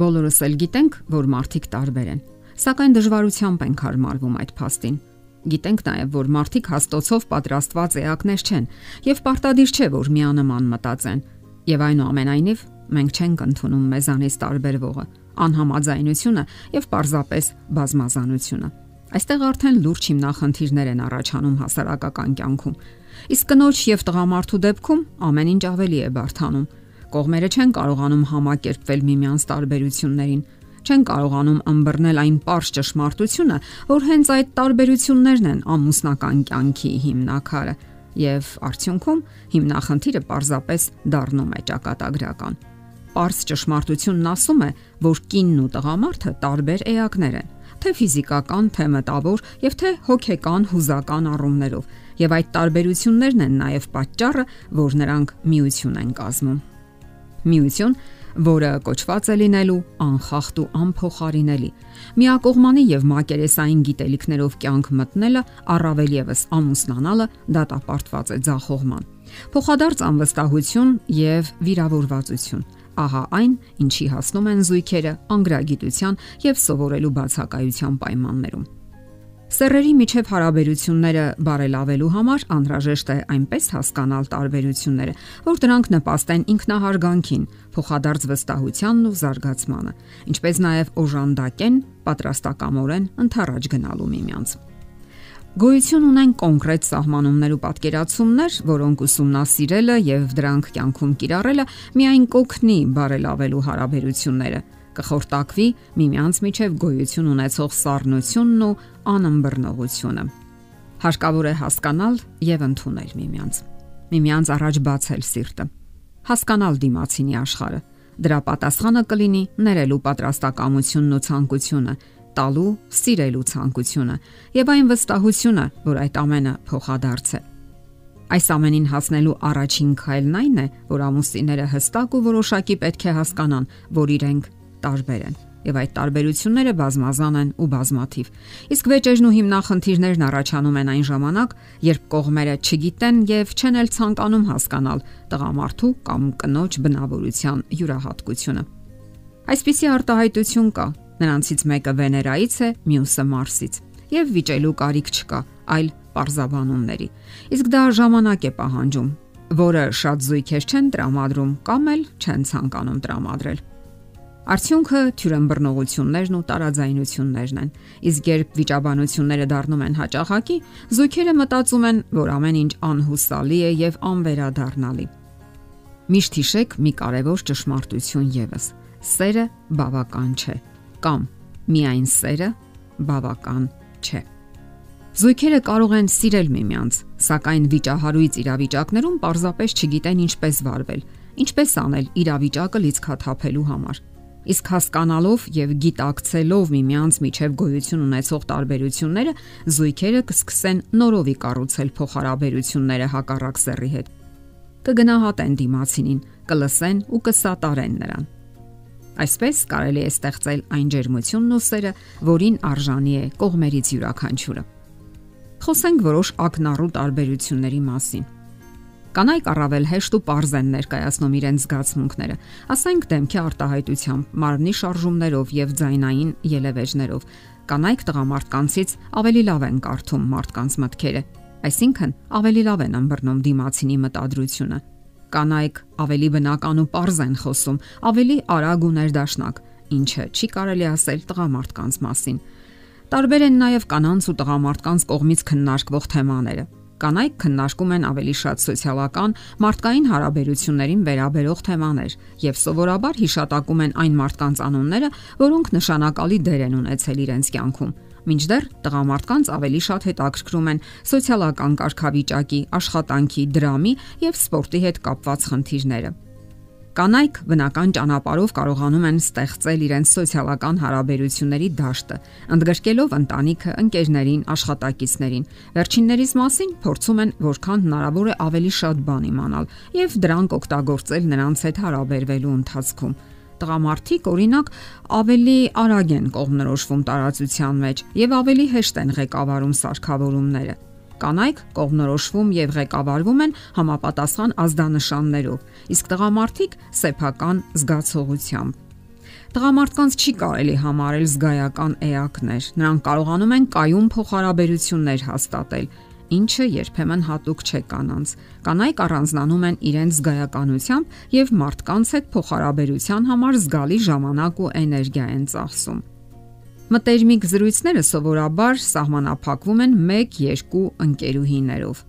Բոլորս էլ գիտենք, որ մարդիկ տարբեր են, սակայն դժվարությամբ ենք հարմարվում այդ փաստին։ Գիտենք նաև, որ մարդիկ հաստոցով պատրաստված էակներ չեն, եւ պարտադիր չէ, որ միանման մտածեն։ Եվ այնուամենայնիվ մենք չենք ընդունում մեզանից տարբերվողը, անհամաձայնությունը եւ պարզապես բազմազանությունը։ Այստեղ արդեն լուրջ հիմնախնդիրներ են առաջանում հասարակական կյանքում։ Իսկ կնոջ եւ տղամարդու դեպքում ամեն ինչ ավելի է բարթանում Կողմերը չեն կարողանում համակերպվել միմյանց տարբերություններին, չեն կարողանում ըմբռնել այն པարզ ճշմարտությունը, որ հենց այդ տարբերություններն են ամուսնական կյանքի հիմնակարը, եւ արդյունքում հիմնախնդիրը պարզապես դառնում է ճակատագրական։ Պարզ ճշմարտությունն ասում է, որ կինն ու տղամարդը տարբեր էակներ են, թե ֆիզիկական, թե մտավոր եւ թե հոգեկան հուզական առումներով, եւ այդ տարբերություններն են նաեւ պատճառը, որ նրանք միություն են կազմում միություն, որը կոչված է լինելու անխախտ ու անփոխարինելի։ Միակողմանի եւ մակերեսային գիտելիքներով կյանք մտնելը, առավել եւս ամուսնանալը դատապարտված է ձախողման։ Փոխադարձ անվստահություն եւ վիրավորվածություն ահա այն, ինչի հասնում են զույգերը անգրագիտության եւ սովորելու բացակայության պայմաններում։ Սերերի միջև հարաբերությունները բարելավելու համար անհրաժեշտ է այնպես հասկանալ տարբերությունները, որ դրանք նպաստեն ինքնահարգանքին, փոխադարձ վստահությանն ու զարգացմանը, ինչպես նաև օժանդակեն պատրաստակամորեն ընթառաջ գնալու միմյանց։ Գոյություն ունեն կոնկրետ սահմանումներ ու պատկերացումներ, որոնք ուսումնասիրելը եւ դրանք կյանքում կիրառելը միայն կօգնի բարելավելու հարաբերությունները կխորտակվի միմյանց միջև գոյություն ունեցող սառնությունն ու անըմբռնողությունը։ Հարկավոր է հասկանալ եւ ընդունել միմյանց։ Միմյանց առաջ բացել սիրտը։ Հասկանալ դիմացինի աշխարհը։ Դրա պատասխանը կլինի ներելու պատրաստակամությունն ու ցանկությունը, տալու, սիրելու ցանկությունը եւ այն վստահությունը, որ այդ ամենը փոխադարձ է։ Այս ամենին հասնելու առաջին քայլն այն է, որ ամուսինները հստակ ու որոշակի պետք է հասկանան, որ իրենք տարբեր են եւ այդ տարբերությունները բազմազան են ու բազմաթիվ։ Իսկ վեճերն ու հիմնախնդիրներն առաջանում են այն ժամանակ, երբ կողմերը չգիտեն եւ չեն էլ ցանկանում հասկանալ տղամարդու կամ կնոջ բնավորության յուրահատկությունը։ Այսպիսի արտահայտություն կա։ Նրանցից մեկը Վեներայից է, մյուսը Մարսից։ Եվ վիճելու կարիք չկա, այլ parzabanumների։ Իսկ դա ժամանակ է պահանջում, որը շատ զույգեր չեն տրամադրում կամ էլ չեն ցանկանում տրամադրել։ Արդյունքը թյուրըմբռնողություններն ու տարաձայնություններն են։ Իսկ երբ վիճաբանությունները դառնում են հաճախակի, զույգերը մտածում են, որ ամեն ինչ անհուսալի է եւ անվերադառնալի։ Միշտ հիշեք մի կարևոր ճշմարտություն եւս. սերը բավական չէ կամ միայն սերը բավական չէ։ Զույգերը կարող են սիրել միմյանց, սակայն վիճահարույց իրավիճակներում պարզապես չգիտեն ինչպես վարվել, ինչպես անել իրավիճակը լիցքաթափելու համար։ Իսկ հասկանալով եւ գիտակցելով միմյանց միջև գոյություն ունեցող տարբերությունները, զույգերը կսկսեն նորովի կառուցել փոխհարաբերությունները հակառակ սեռի հետ։ Կգնահատեն դիմացինին, կլսեն ու կսատարեն նրան։ Այսպես կարելի է ստեղծել այն ջերմությունն ու սերը, որին արժանի է կողմերից յուրաքանչյուրը։ Խոսենք որոշ ակնառու տարբերությունների մասին։ Կանայք առավել հեշտ ու པարզ են ներկայացնում իրենց զգացմունքները, ասենք դեմքի արտահայտությամբ, մարմնի շարժումներով եւ ձայնային ելևէջներով։ Կանայք տղամարդկանցից ավելի լավ են կարդում մարդկանց մտքերը, այսինքն ավելի լավ են ըմբռնում դիմացինի մտադրությունը։ Կանայք ավելի բնական ու པարզ են խոսում, ավելի արագ ու ներդաշնակ, ինչը չի կարելի ասել տղամարդկանց մասին։ Տարբեր են նաև կանանց ու տղամարդկանց կողմից քննարկվող թեմաները Կանայք քննարկում են ավելի շատ սոցիալական, մարդկային հարաբերություններին վերաբերող թեմաներ եւ սովորաբար հիշատակում են այն մարդկանց անունները, որոնք նշանակալի դեր են ունեցել իրենց կյանքում։ Մինչդեռ տղամարդկանց ավելի շատ հետաքրքրում են սոցիալական կարգավիճակի, աշխատանքի, դրամի եւ սպորտի հետ կապված խնդիրները։ Կանայք բնական ճանապարհով կարողանում են ստեղծել իրենց սոցիալական հարաբերությունների դաշտը, ընդգրկելով ընտանիքը, ընկերներին, աշխատակիցներին։ Վերջիններից մասին փորձում են որքան հնարավոր է ավելի շատ բան իմանալ եւ դրանք օգտագործել նրանց հետ հարաբերվելու ընթացքում տղամարդիկ օրինակ ավելի արագ են կողմնորոշվում տարածության մեջ եւ ավելի հեշտ են ղեկավարում սարքավորումները Կանայք կողմնորոշվում եւ ղեկավարվում են համապատասխան ազդանշաններով, իսկ տղամարդիկ սեփական զգացողությամբ։ Տղամարդկանց չի կարելի համարել զգայական էակներ։ Նրանք կարողանում են կայուն փոխհարաբերություններ հաստատել, ինչը երբեմն հատուկ չէ կանանց։ Կանայք առանձնանում են իրենց զգայականությամբ եւ մարդկանց հետ փոխհարաբերության համար զգալի ժամանակ ու էներգիա են ծախսում։ Մտերմիկ զրույցները սովորաբար սահմանափակվում են 1-2 ընկերուհիներով։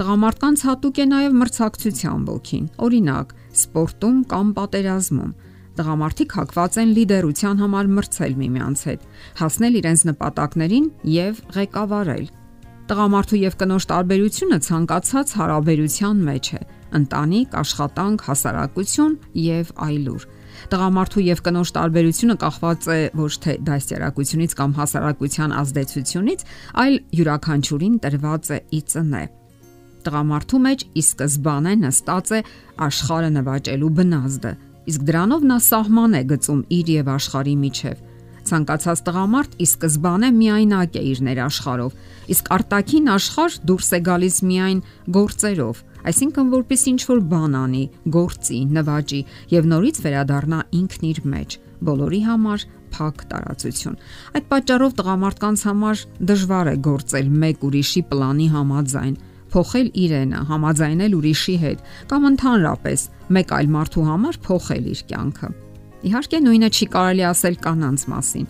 Տղամարդկանց հատուկ է նաև մրցակցության ոգին։ Օրինակ, սպորտում կամ պատերազմում տղամարդիկ հակված են լիդերության համար մրցել միմյանց հետ, հասնել իրենց նպատակներին եւ ղեկավարել։ Տղամարդու եւ կնոջ տարբերությունը ցանկացած հարաբերության մեջ է՝ ընտանիք, աշխատանք, հասարակություն եւ այլուր։ Տղամարդու եւ կնոջ տարբերությունը կախված է ոչ թե դաստիարակությունից կամ հասարակության ազդեցությունից, այլ յուրաքանչյուրին տրված է ի ծնե։ Տղամարդու մեջ ի սկզբանե նստած է աշխարհը նվաճելու բնազդը, իսկ դրանով նա սահման է գծում իր եւ աշխարհի միջև Ցանկացած տղամարդ ի սկզբանե միայնակ է իր ներաշխարով, իսկ արտաքին աշխարհ դուրս է գալիս միայն գործերով, այսինքն որպես ինչ որ բան անի, գործի, նվաճի եւ նորից վերադառնա ինքն իր մեջ բոլորի համար փակ տարածություն։ Այդ պատճառով տղամարդկանց համար դժվար է գործել մեկ ուրիշի պլանի համաձայն, փոխել իրենը, համաձայնել ուրիշի հետ կամ ընդհանրապես մեկ այլ մարդու համար փոխել իր կյանքը։ Իհարկե նույնը չի կարելի ասել կանանց մասին։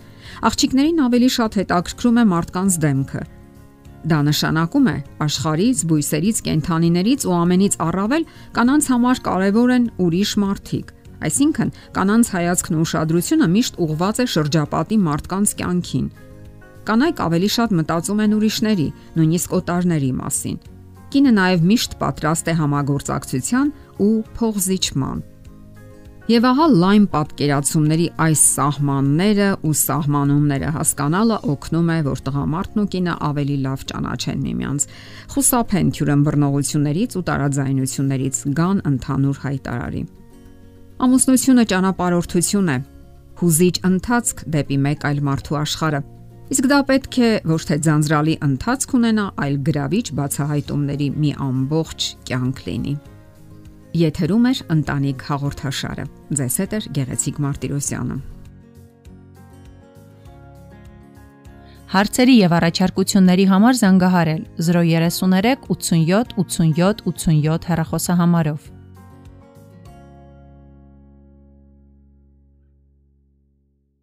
Աղջիկներին ավելի շատ հետաքրքրում է մարդկանց դեմքը։ Դա նշանակում է աշխարից, բույսերից, կենթանիներից ու ամենից առավել կանանց համար կարևոր են ուրիշ մարդիկ։ Այսինքն, կանանց հայացքն ու ուշադրությունը միշտ ուղղված է շրջապատի մարդկանց կյանքին։ Կանայք ավելի շատ մտածում են ուրիշների, նույնիսկ օտարների մասին։ Կինը նաև միշտ պատրաստ է համագործակցության ու փողզիջման Եվ ահա լայն պատկերացումների այս սահմանները ու սահմանումները հասկանալը օգնում է, որ տղամարդն ու կինը ավելի լավ ճանաչեն միմյանց, խուսափեն թյուրըմբռնողություններից ու տարաձայնություններից, գան ընդհանուր հայտարարի։ Ամուսնությունը ճանապարհորդություն է, հուզիչ ընթացք դեպի մեկ այլ մարդու աշխարհը։ Իսկ դա պետք է ոչ թե ձանձրալի ընթացք ունենա, այլ գրավիչ բացահայտումների մի ամբողջ կյանք լինի։ Եթերում է ընտանիք հաղորդաշարը։ Ձեզ հետ է Գեղեցիկ Մարտիրոսյանը։ Հարցերի եւ առաջարկությունների համար զանգահարել 033 87 87 87 հեռախոսահամարով։